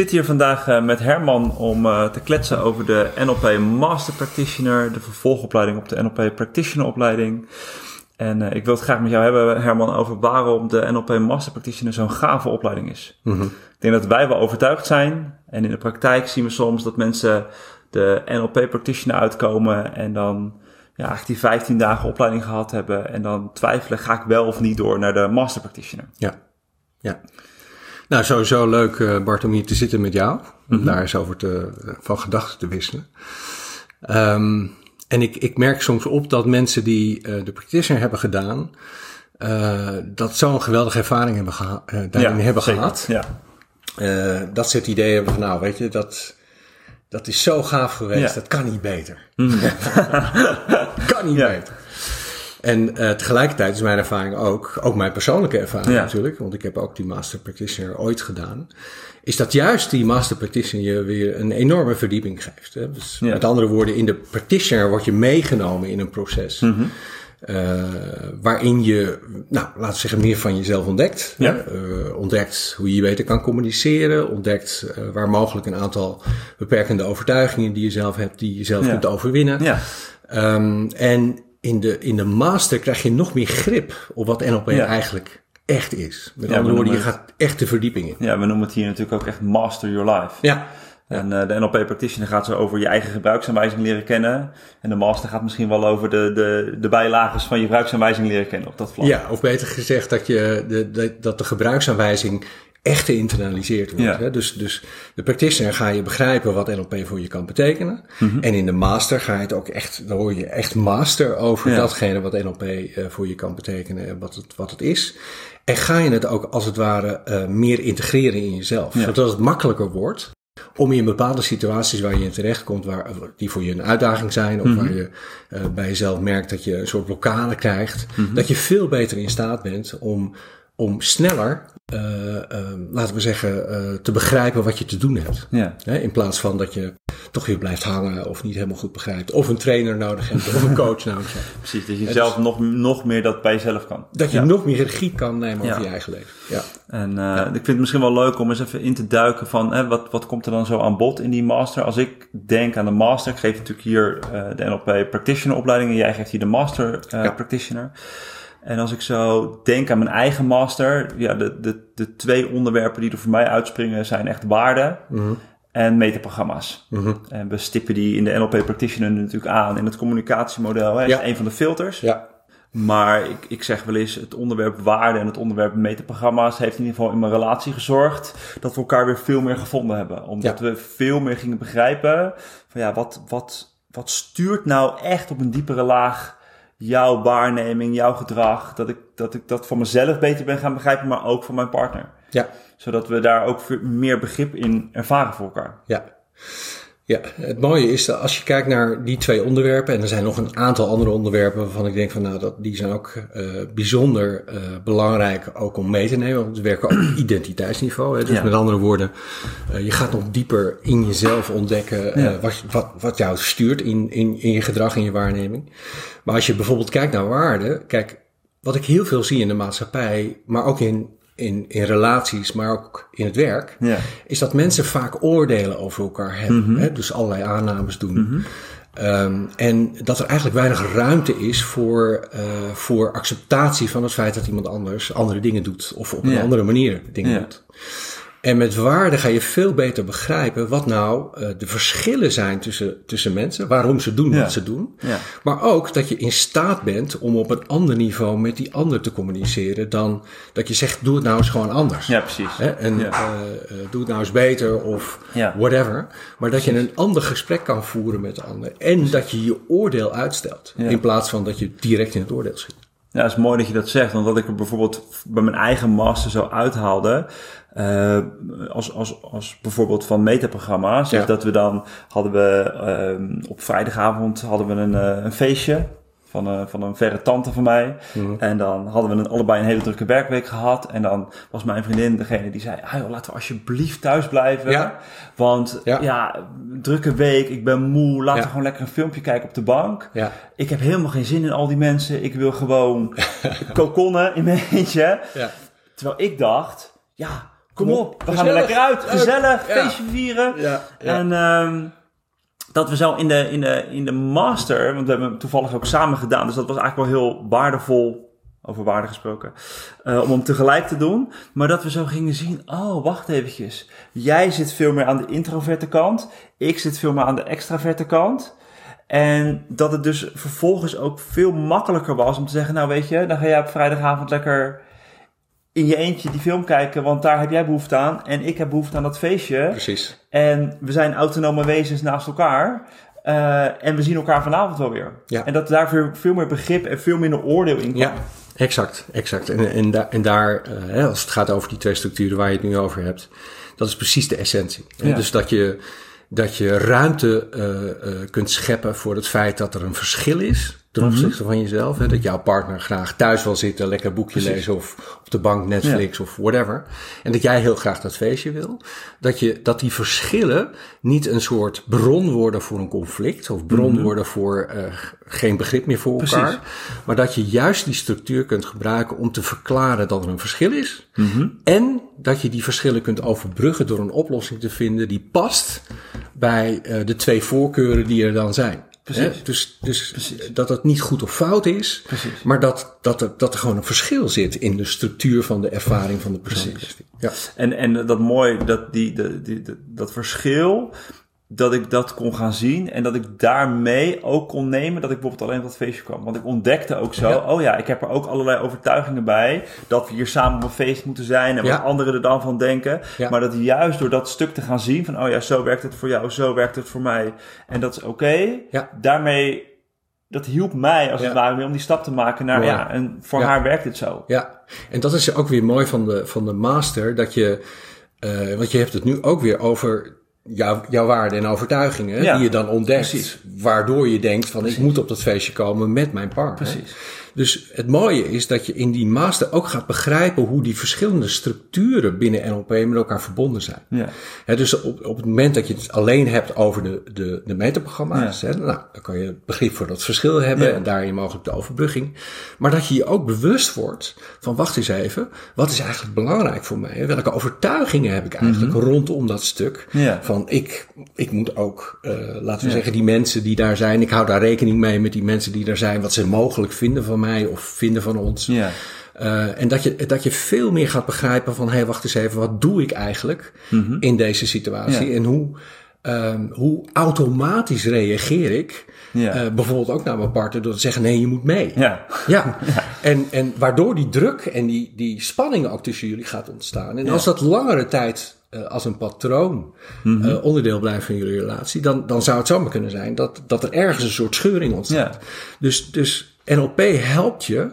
zit hier vandaag uh, met Herman om uh, te kletsen over de NLP Master Practitioner, de vervolgopleiding op de NLP Practitioner opleiding. En uh, ik wil het graag met jou hebben, Herman, over waarom de NLP Master Practitioner zo'n gave opleiding is. Mm -hmm. Ik denk dat wij wel overtuigd zijn. En in de praktijk zien we soms dat mensen de NLP Practitioner uitkomen en dan ja, eigenlijk die 15 dagen opleiding gehad hebben. En dan twijfelen, ga ik wel of niet door naar de Master Practitioner? Ja, ja. Nou, sowieso leuk, uh, Bart, om hier te zitten met jou. Om mm -hmm. daar eens over te, van gedachten te wisselen. Um, en ik, ik merk soms op dat mensen die uh, de practitioner hebben gedaan, uh, dat zo'n geweldige ervaring hebben, geha uh, daarin ja, hebben zeker. gehad. Ja. dat ze het idee hebben van, nou, weet je, dat, dat is zo gaaf geweest, Ja. dat kan niet beter. Mm. kan niet beter. En uh, tegelijkertijd is mijn ervaring ook, ook mijn persoonlijke ervaring Ja. natuurlijk, want ik heb ook die Master Practitioner ooit gedaan, is dat juist die Master Practitioner je weer een enorme verdieping geeft. Hè? Dus Ja. met andere woorden, in de Practitioner word je meegenomen in een proces. Mhm. Uh, waarin je, nou, laten we zeggen, meer van jezelf ontdekt. Ja. Uh, ontdekt hoe je beter kan communiceren. Ontdekt uh, waar mogelijk een aantal beperkende overtuigingen die je zelf hebt, die je zelf Ja. kunt overwinnen. Ja. Um, en in de, in de master krijg je nog meer grip op wat NLP Ja. eigenlijk echt is. Met Ja, andere woorden, je gaat echt de verdieping in. ja, we noemen het hier natuurlijk ook echt Master Your Life. Ja, En eh, de NLP Practitioner gaat zo over je eigen gebruiksaanwijzing leren kennen. En de Master gaat misschien wel over de, de, de bijlagen van je gebruiksaanwijzing leren kennen op dat vlak. ja, of beter gezegd dat, je de, de, dat de gebruiksaanwijzing echt geïnternaliseerd wordt. Ja. Hè? Dus, dus de practitioner ga je begrijpen wat NLP voor je kan betekenen. Mhm. En in de master ga je het ook echt, dan hoor je echt master over Ja. datgene wat NLP eh, voor je kan betekenen en wat het, wat het is. En ga je het ook als het ware eh, meer integreren in jezelf. Ja. Zodat het makkelijker wordt om in bepaalde situaties waar je in terechtkomt, waar, die voor je een uitdaging zijn, of Mhm. waar je eh, bij jezelf merkt dat je een soort blokkade krijgt, Mhm. dat je veel beter in staat bent om, om sneller, eh, eh, laten we zeggen, eh, te begrijpen wat je te doen hebt. Ja. Hè, in plaats van dat je toch weer blijft hangen of niet helemaal goed begrijpt, of een trainer nodig hebt, of een coach nodig hebt. precies. Dat je zelf nog, nog meer dat bij jezelf kan. Dat je Ja. nog meer regie kan nemen over Ja. je eigen leven. Ja. En ik vind het misschien wel leuk om eens even in te duiken van hè, wat, wat komt er dan zo aan bod in die master. Als ik denk aan de master, ik geef natuurlijk hier de NLP Practitioner opleiding en jij geeft hier de Master. Practitioner. En als ik zo denk aan mijn eigen master, ja, de, de, de twee onderwerpen die er voor mij uitspringen zijn echt waarde Mhm. en metaprogramma's. Mhm. En we stippen die in de NLP Practitioner natuurlijk aan in het communicatiemodel. Hè, Ja. is een van de filters. Ja. Maar ik, ik zeg wel eens, het onderwerp waarde en het onderwerp metaprogramma's heeft in ieder geval in mijn relatie gezorgd dat we elkaar weer veel meer gevonden hebben. Omdat Ja. we veel meer gingen begrijpen van ja, wat, wat, wat stuurt nou echt op een diepere laag jouw waarneming, jouw gedrag. Dat ik, dat ik dat van mezelf beter ben gaan begrijpen, maar ook van mijn partner. Ja. Zodat we daar ook meer begrip in ervaren voor elkaar. Ja. Ja, het mooie is dat als je kijkt naar die twee onderwerpen, en er zijn nog een aantal andere onderwerpen waarvan ik denk van nou, dat, die zijn ook uh, bijzonder uh, belangrijk ook om mee te nemen. Want we werken ook op identiteitsniveau. Hè? Dus Ja. met andere woorden, uh, je gaat nog dieper in jezelf ontdekken Ja. wat, wat, wat jou stuurt in, in, in je gedrag, in je waarneming. Maar als je bijvoorbeeld kijkt naar waarde, kijk, wat ik heel veel zie in de maatschappij, maar ook in in, in relaties, maar ook in het werk, Ja. is dat mensen vaak oordelen over elkaar hebben. Mhm. Hè? Dus allerlei aannames doen. Um, en dat er eigenlijk weinig ruimte is voor, uh, voor acceptatie van het feit dat iemand anders andere dingen doet. Of op een Ja. andere manier dingen Ja. doet. En met waarde ga je veel beter begrijpen wat nou uh, de verschillen zijn tussen, tussen mensen. Waarom ze doen Ja. wat ze doen. Ja. Maar ook dat je in staat bent om op een ander niveau met die ander te communiceren. Dan dat je zegt, doe het nou eens gewoon anders. Ja, precies. Hè? En Ja. uh, uh, doe het nou eens beter of whatever. Maar dat je een ander gesprek kan voeren met de ander. En dat je je oordeel uitstelt. In plaats van dat je direct in het oordeel schiet. Ja, het is mooi dat je dat zegt. Want wat ik er bijvoorbeeld bij mijn eigen master zo uithaalde. Uh, als, als, als bijvoorbeeld van metaprogramma's. Ja. Is dat we dan hadden we uh, op vrijdagavond hadden we een, uh, een feestje. Van een, van een verre tante van mij. Mhm. En dan hadden we een, allebei een hele drukke werkweek gehad. En dan was mijn vriendin degene die zei: ah joh, laten we alsjeblieft thuis blijven. Ja. Want ja. Ja. drukke week, ik ben moe. Laten Ja. we gewoon lekker een filmpje kijken op de bank. Ik heb helemaal geen zin in al die mensen. Ik wil gewoon kokonnen in mijn eentje. Terwijl ik dacht, ja, kom op, we gaan er lekker uit, gezellig, feestje vieren. En ehm, dat we zo in de, in, de, in de master, want we hebben het toevallig ook samen gedaan, dus dat was eigenlijk wel heel waardevol, over waarde gesproken, eh, om hem tegelijk te doen. Maar dat we zo gingen zien, oh, wacht eventjes. Jij zit veel meer aan de introverte kant, ik zit veel meer aan de extraverte kant. En dat het dus vervolgens ook veel makkelijker was om te zeggen, nou weet je, dan ga jij op vrijdagavond lekker in je eentje die film kijken, want daar heb jij behoefte aan en ik heb behoefte aan dat feestje. Precies. En we zijn autonome wezens naast elkaar. eh, en we zien elkaar vanavond wel weer. Ja. En dat daar veel, veel meer begrip en veel minder oordeel in kwam. Ja, exact. exact. En, en, da- en daar, eh, als het gaat over die twee structuren waar je het nu over hebt, dat is precies de essentie. Ja. Dus dat je, dat je ruimte eh, kunt scheppen voor het feit dat er een verschil is ten Mhm. opzichte van jezelf. Hè? Dat jouw partner graag thuis wil zitten, lekker boekje Precies. lezen of op de bank Netflix of whatever. En dat jij heel graag dat feestje wil. Dat, je, dat die verschillen niet een soort bron worden voor een conflict of bron worden voor eh, geen begrip meer voor elkaar. Maar dat je juist die structuur kunt gebruiken om te verklaren dat er een verschil is. En dat je die verschillen kunt overbruggen door een oplossing te vinden die past bij eh, de twee voorkeuren die er dan zijn. Precies. Dus, dus dat het niet goed of fout is, Precies. maar dat, dat, er, dat er gewoon een verschil zit in de structuur van de ervaring van de persoon. Ja. En, en dat mooi, dat, die, die, die, dat verschil, dat ik dat kon gaan zien en dat ik daarmee ook kon nemen dat ik bijvoorbeeld alleen op dat feestje kwam. Want ik ontdekte ook zo, Ja. oh ja, ik heb er ook allerlei overtuigingen bij, dat we hier samen op een feest moeten zijn en Ja. wat anderen er dan van denken. Ja. Maar dat juist door dat stuk te gaan zien van, oh ja, zo werkt het voor jou, zo werkt het voor mij en dat is oké, Ja. daarmee, dat hielp mij als het ware weer om die stap te maken naar, ja, en voor haar werkt het zo. Ja, en dat is ook weer mooi van de, van de master, dat je, eh, want je hebt het nu ook weer over jouw, jouw waarden en overtuigingen, Ja, die je dan ontdekt, precies. waardoor je denkt van ik moet op dat feestje komen met mijn partner. Precies. Dus het mooie is dat je in die master ook gaat begrijpen hoe die verschillende structuren binnen NLP met elkaar verbonden zijn. Ja. Dus op, op het moment dat je het alleen hebt over de, de, de metaprogramma's, nou, dan kan je begrip voor dat verschil hebben Ja. en daarin mogelijk de overbrugging. Maar dat je je ook bewust wordt van, wacht eens even, wat is eigenlijk belangrijk voor mij? Welke overtuigingen heb ik eigenlijk rondom dat stuk? Mhm. Van ik, ik moet ook, eh, laten we zeggen, die mensen die daar zijn, ik hou daar rekening mee met die mensen die daar zijn, wat ze mogelijk vinden van mij of vinden van ons. Ja. Uh, en dat je, dat je veel meer gaat begrijpen van, hé, hey, wacht eens even, wat doe ik eigenlijk in deze situatie? Ja. En hoe, um, hoe automatisch reageer ik? Ja. Uh, bijvoorbeeld ook naar mijn partner door te zeggen, nee, je moet mee. Ja. Ja. En, en waardoor die druk en die, die spanning ook tussen jullie gaat ontstaan. En als dat langere tijd uh, als een patroon mm -hmm. uh, onderdeel blijft van jullie relatie, dan, dan zou het zomaar kunnen zijn dat, dat er ergens een soort scheuring ontstaat. Ja. Dus, dus NLP helpt je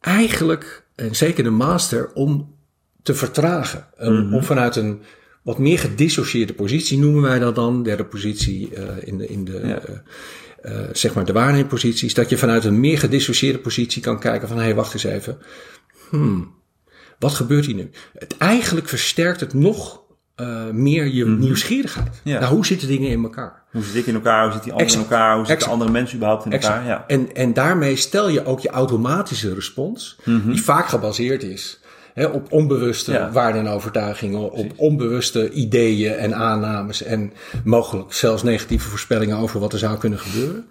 eigenlijk, en zeker de master, om te vertragen. Mm -hmm. Om vanuit een wat meer gedissocieerde positie, noemen wij dat dan, derde positie uh, in de, in de ja. uh, zeg maar de waarneemposities, dat je vanuit een meer gedissocieerde positie kan kijken van, hé, hey, wacht eens even. Hmm, wat gebeurt hier nu? Het, eigenlijk versterkt het nog meer je mm -hmm. nieuwsgierigheid. Ja. Nou, hoe zitten dingen in elkaar? Hoe zit ik in elkaar? Hoe zit die ander in elkaar? Hoe zitten andere mensen überhaupt in exact. elkaar? Ja. En, en daarmee stel je ook je automatische respons, mm -hmm. die vaak gebaseerd is He, op onbewuste ja. waarden en overtuigingen, op Precies. onbewuste ideeën en aannames en mogelijk zelfs negatieve voorspellingen over wat er zou kunnen gebeuren.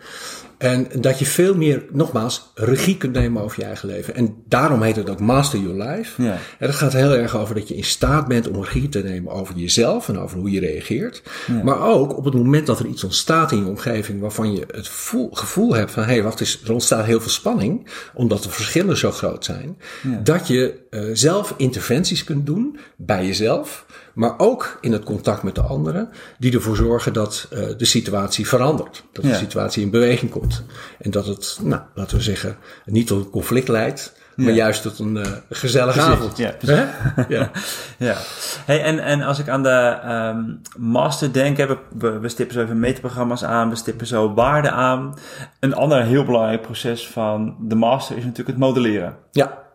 En dat je veel meer, nogmaals, regie kunt nemen over je eigen leven. En daarom heet het ook Master Your Life. Ja. En dat gaat heel erg over dat je in staat bent om regie te nemen over jezelf en over hoe je reageert. Ja. Maar ook op het moment dat er iets ontstaat in je omgeving waarvan je het gevoel, gevoel hebt van, hé, hey, wacht eens, er ontstaat heel veel spanning, omdat de verschillen zo groot zijn, ja. dat je uh, zelf interventies kunt doen bij jezelf, maar ook in het contact met de anderen, die ervoor zorgen dat uh, de situatie verandert. Dat de situatie in beweging komt. En dat het, nou, laten we zeggen, niet tot een conflict leidt, maar ja. juist tot een uh, gezellige precies, avond. Ja, precies. ja. ja. Hey, en, en als ik aan de um, master denk, we, we, we stippen zo even meetprogramma's aan, we stippen zo waarden aan. Een ander heel belangrijk proces van de master is natuurlijk het modelleren. Ja.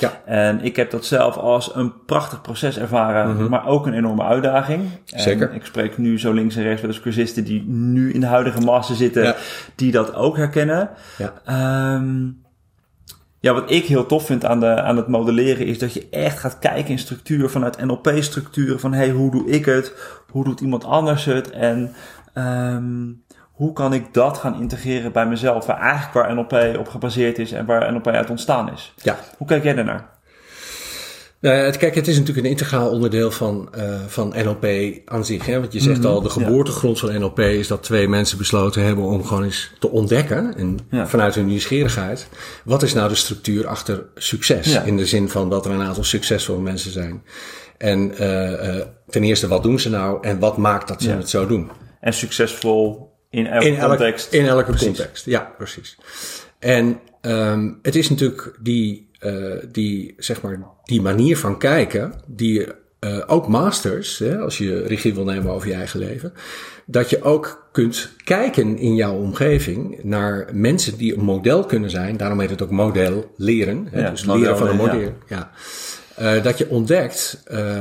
Ja. En ik heb dat zelf als een prachtig proces ervaren, mm -hmm. maar ook een enorme uitdaging. Zeker. En ik spreek nu zo links en rechts met de cursisten die nu in de huidige master zitten, ja. die dat ook herkennen. Ja. Um, Ja, wat ik heel tof vind aan, de, aan het modelleren is dat je echt gaat kijken in structuur vanuit NLP-structuren. Van hey, hoe doe ik het? Hoe doet iemand anders het? En um, hoe kan ik dat gaan integreren bij mezelf? Waar eigenlijk waar NLP op gebaseerd is en waar NLP uit ontstaan is. Ja. Hoe kijk jij daarnaar? Nou, kijk, het is natuurlijk een integraal onderdeel van, uh, van NLP aan zich. Hè? Want je zegt mm -hmm, al, de geboortegrond ja. van NLP is dat twee mensen besloten hebben om gewoon eens te ontdekken, en ja. vanuit hun nieuwsgierigheid, wat is nou de structuur achter succes? Ja. In de zin van dat er een aantal succesvolle mensen zijn. En uh, uh, ten eerste, wat doen ze nou en wat maakt dat ze het zo doen? En succesvol in elke in context. in elke precies. context, ja, precies. En um, het is natuurlijk die uh, die, zeg maar, die manier van kijken, die uh, ook masters, hè, als je regie wil nemen over je eigen leven, dat je ook kunt kijken in jouw omgeving naar mensen die een model kunnen zijn. Daarom heet het ook model leren. Hè, ja, dus leren van een model. Ja. ja. Uh, dat je ontdekt uh, uh,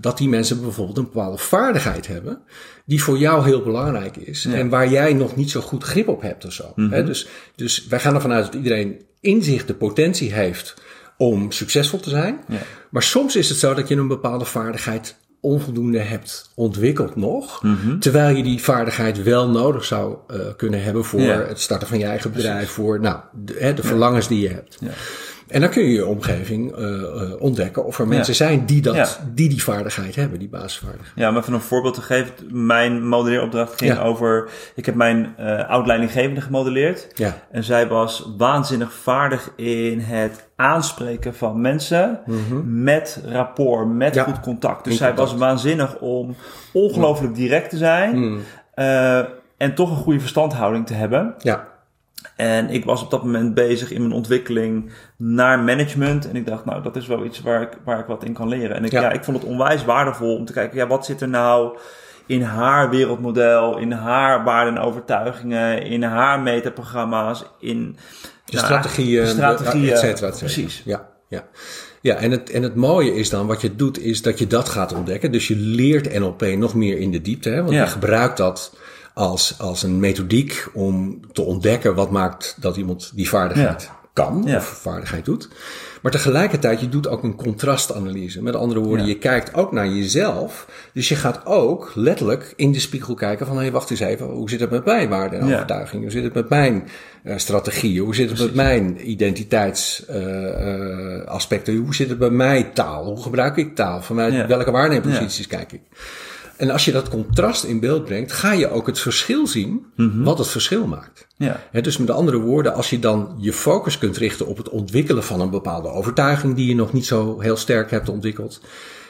dat die mensen bijvoorbeeld een bepaalde vaardigheid hebben, die voor jou heel belangrijk is ja. en waar jij nog niet zo goed grip op hebt of zo. Mm -hmm. dus, dus wij gaan ervan uit dat iedereen in zich de potentie heeft om succesvol te zijn. Ja. Maar soms is het zo dat je een bepaalde vaardigheid onvoldoende hebt ontwikkeld nog. Mhm. Mm -hmm. Terwijl je die vaardigheid wel nodig zou uh, kunnen hebben voor ja. het starten van je eigen bedrijf, Precies. voor nou, de, hè, de verlangens die je hebt. En dan kun je je omgeving uh, uh, ontdekken of er mensen ja. zijn die, dat, ja. die die vaardigheid hebben, die basisvaardigheid. Ja, om even een voorbeeld te geven. Mijn modelleeropdracht ging ja. over... Ik heb mijn uh, oud-leidinggevende gemodelleerd. Ja. En zij was waanzinnig vaardig in het aanspreken van mensen Mhm. mm -hmm. met rapport, met goed contact. Dus in zij contact. was waanzinnig om ongelooflijk direct te zijn. Mm. en toch een goede verstandhouding te hebben. Ja. En ik was op dat moment bezig in mijn ontwikkeling naar management. En ik dacht, nou, dat is wel iets waar ik, waar ik wat in kan leren. En ik, ja. ja. ik vond het onwijs waardevol om te kijken, ja, wat zit er nou in haar wereldmodel, in haar waarden en overtuigingen, in haar metaprogramma's, in de nou, strategieën, de strategieën et cetera, et cetera. Precies. Ja, ja. Ja, en het, en het mooie is dan, wat je doet, is dat je dat gaat ontdekken. Dus je leert NLP nog meer in de diepte, hè? want ja. je gebruikt dat als, als een methodiek om te ontdekken wat maakt dat iemand die vaardigheid ja. kan ja. of vaardigheid doet. Maar tegelijkertijd, je doet ook een contrastanalyse. Met andere woorden, Ja. je kijkt ook naar jezelf. Dus je gaat ook letterlijk in de spiegel kijken van, hé, hey, wacht eens even, hoe zit het met mijn waarden en overtuigingen? Hoe zit het met mijn uh, strategieën? Hoe zit het met mijn identiteitsaspecten? hoe zit het bij mij taal? Hoe gebruik ik taal? Vanuit welke waarneemposities kijk ik? En als je dat contrast in beeld brengt, ga je ook het verschil zien wat het verschil maakt. Ja. Hè, dus met andere woorden, als je dan je focus kunt richten op het ontwikkelen van een bepaalde overtuiging die je nog niet zo heel sterk hebt ontwikkeld,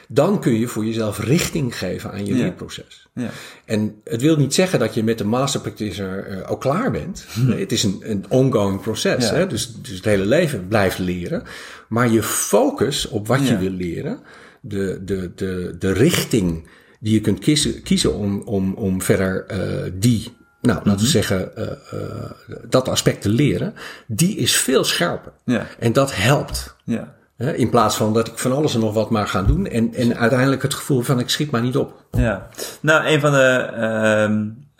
dan kun je voor jezelf richting geven aan je Ja. leerproces. Ja. En het wil niet zeggen dat je met de master practitioner uh, ook klaar bent. Nee, het is een, een ongoing proces. Ja. Hè? Dus, dus het hele leven blijft leren. Maar je focus op wat je wil leren, de, de, de, de richting die je kunt kiezen, kiezen om, om, om verder uh, die, nou laten we zeggen, uh, uh, dat aspect te leren, die is veel scherper. Ja. En dat helpt. Ja. Hè? In plaats van dat ik van alles en nog wat maar ga doen en, en uiteindelijk het gevoel van ik schiet maar niet op. Ja, nou, een van de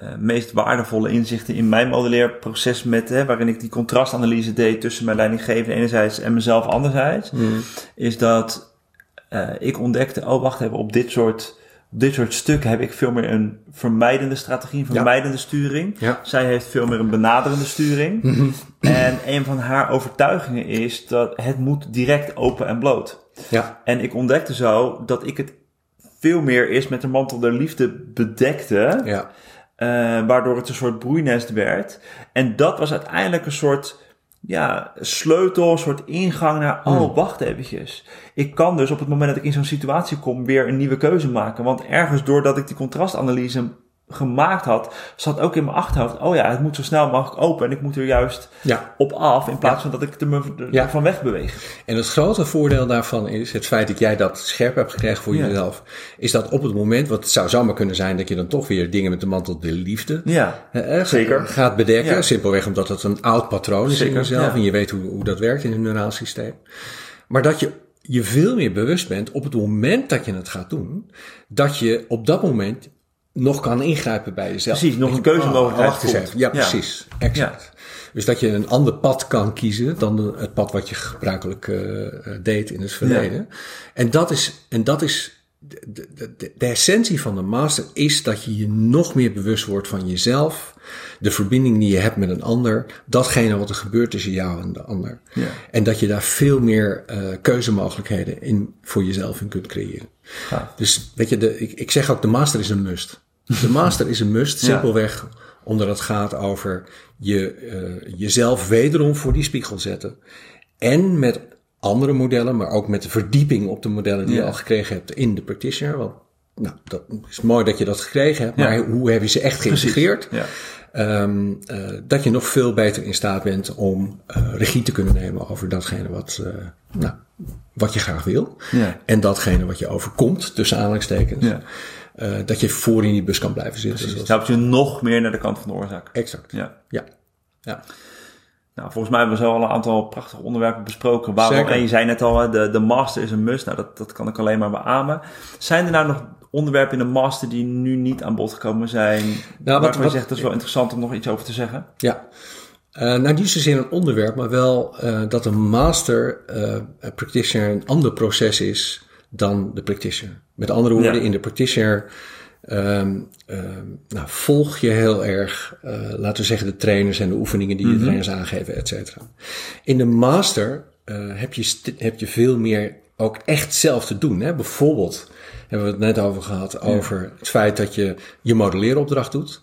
uh, meest waardevolle inzichten in mijn modelleerproces met, hè, waarin ik die contrastanalyse deed tussen mijn leidinggevende enerzijds en mezelf anderzijds, mm. is dat ik ontdekte, oh wacht even, op dit soort, dit soort stukken heb ik veel meer een vermijdende strategie, een vermijdende ja. sturing. Ja. Zij heeft veel meer een benaderende sturing. Mm -hmm. En een van haar overtuigingen is dat het moet direct open en bloot. Ja. En ik ontdekte zo dat ik het veel meer is met de mantel der liefde bedekte. Ja. Uh, waardoor het een soort broeinest werd. En dat was uiteindelijk een soort ja, sleutel, een soort ingang naar, oh, hmm. wacht eventjes. Ik kan dus op het moment dat ik in zo'n situatie kom weer een nieuwe keuze maken. Want ergens doordat ik die contrastanalyse gemaakt had, zat ook in mijn achterhoofd, oh ja, het moet zo snel mogelijk open en ik moet er juist ja. op af in plaats ja. van dat ik er me ja. van weg beweeg. En het grote voordeel daarvan is, het feit dat jij dat scherp hebt gekregen voor jezelf, is dat op het moment, wat het zou zomaar kunnen zijn dat je dan toch weer dingen met de mantel de liefde ja, eh, zeker. gaat bedekken, simpelweg omdat het een oud patroon is zeker. in jezelf en je weet hoe, hoe dat werkt in een neuraal systeem. Maar dat je je veel meer bewust bent op het moment dat je het gaat doen, dat je op dat moment nog kan ingrijpen bij jezelf. Precies, nog een keuzemogelijkheid wacht eens voelt. even. Ja, Ja. precies. Exact. Dus dat je een ander pad kan kiezen dan het pad wat je gebruikelijk eh, eh, deed in het verleden. En dat is, en dat is de, de, de, de essentie van de master is dat je je nog meer bewust wordt van jezelf, de verbinding die je hebt met een ander, datgene wat er gebeurt tussen jou en de ander. Ja. En dat je daar veel meer eh, keuzemogelijkheden in voor jezelf in kunt creëren. Gaaf. Dus weet je, de, ik, ik zeg ook, de master is een must. De master is een must, simpelweg omdat het gaat over je, eh, jezelf wederom voor die spiegel zetten. En met andere modellen, maar ook met de verdieping op de modellen die Ja. je al gekregen hebt in de practitioner. Want nou, dat is mooi dat je dat gekregen hebt, maar Ja. hoe heb je ze echt geïntegreerd? Ja. Ehm, eh, dat je nog veel beter in staat bent om eh, regie te kunnen nemen over datgene wat, nou, wat je graag wil. En datgene wat je overkomt, tussen aanhalingstekens. Eh, dat je voor in die bus kan blijven zitten. Precies. helpt je nog meer naar de kant van de oorzaak. Exact. Ja. Ja. ja. Nou, volgens mij hebben we zo al een aantal prachtige onderwerpen besproken. Waarom, en je zei net al, de, de master is een must. Nou, dat, dat kan ik alleen maar beamen. Zijn er nou nog onderwerpen in de master die nu niet aan bod gekomen zijn? wat- waarvan je wat- zegt, dat is wel interessant om nog iets over te zeggen. Ja. Eh, nou, niet zozeer een onderwerp, maar wel eh, dat een master eh, practitioner een ander proces is dan de practitioner. Met andere woorden, Ja. in de practitioner ehm, ehm, nou, volg je heel erg, eh, laten we zeggen, de trainers en de oefeningen die de trainers aangeven, et cetera. In de master eh, heb, je heb je veel meer ook echt zelf te doen. Hè? Bijvoorbeeld hebben we het net over gehad, over het feit dat je je modelleeropdracht doet.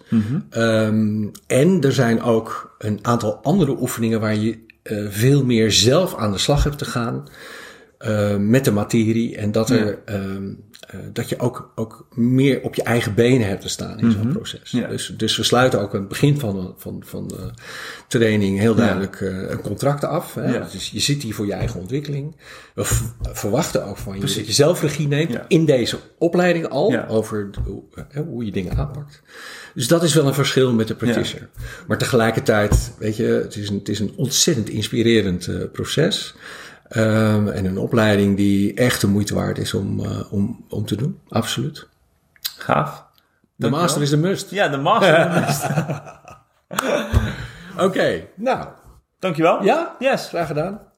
Ehm, en er zijn ook een aantal andere oefeningen waar je eh, veel meer zelf aan de slag hebt te gaan eh, met de materie. En dat, er, ehm, eh, dat je ook, ook meer op je eigen benen hebt te staan in zo'n proces. Ja. Dus, dus we sluiten ook aan het begin van, de- van, van de training heel duidelijk eh, een contract af. Hè? Ja. Dus je zit hier voor je eigen ontwikkeling. We verwachten ook van je dat je zelf regie neemt Ja. in deze opleiding al Ja. over hoe, hoe je dingen aanpakt. Dus dat is wel een verschil met de practitioner. Maar tegelijkertijd, weet je, het is een, het is een ontzettend inspirerend eh, proces. Ehm, en een opleiding die echt de moeite waard is om, eh, om, om te doen. Absoluut. Gaaf. De master is een must. Ja, de master is een must. Oké, nou, Dankjewel. ja, Yes. graag gedaan.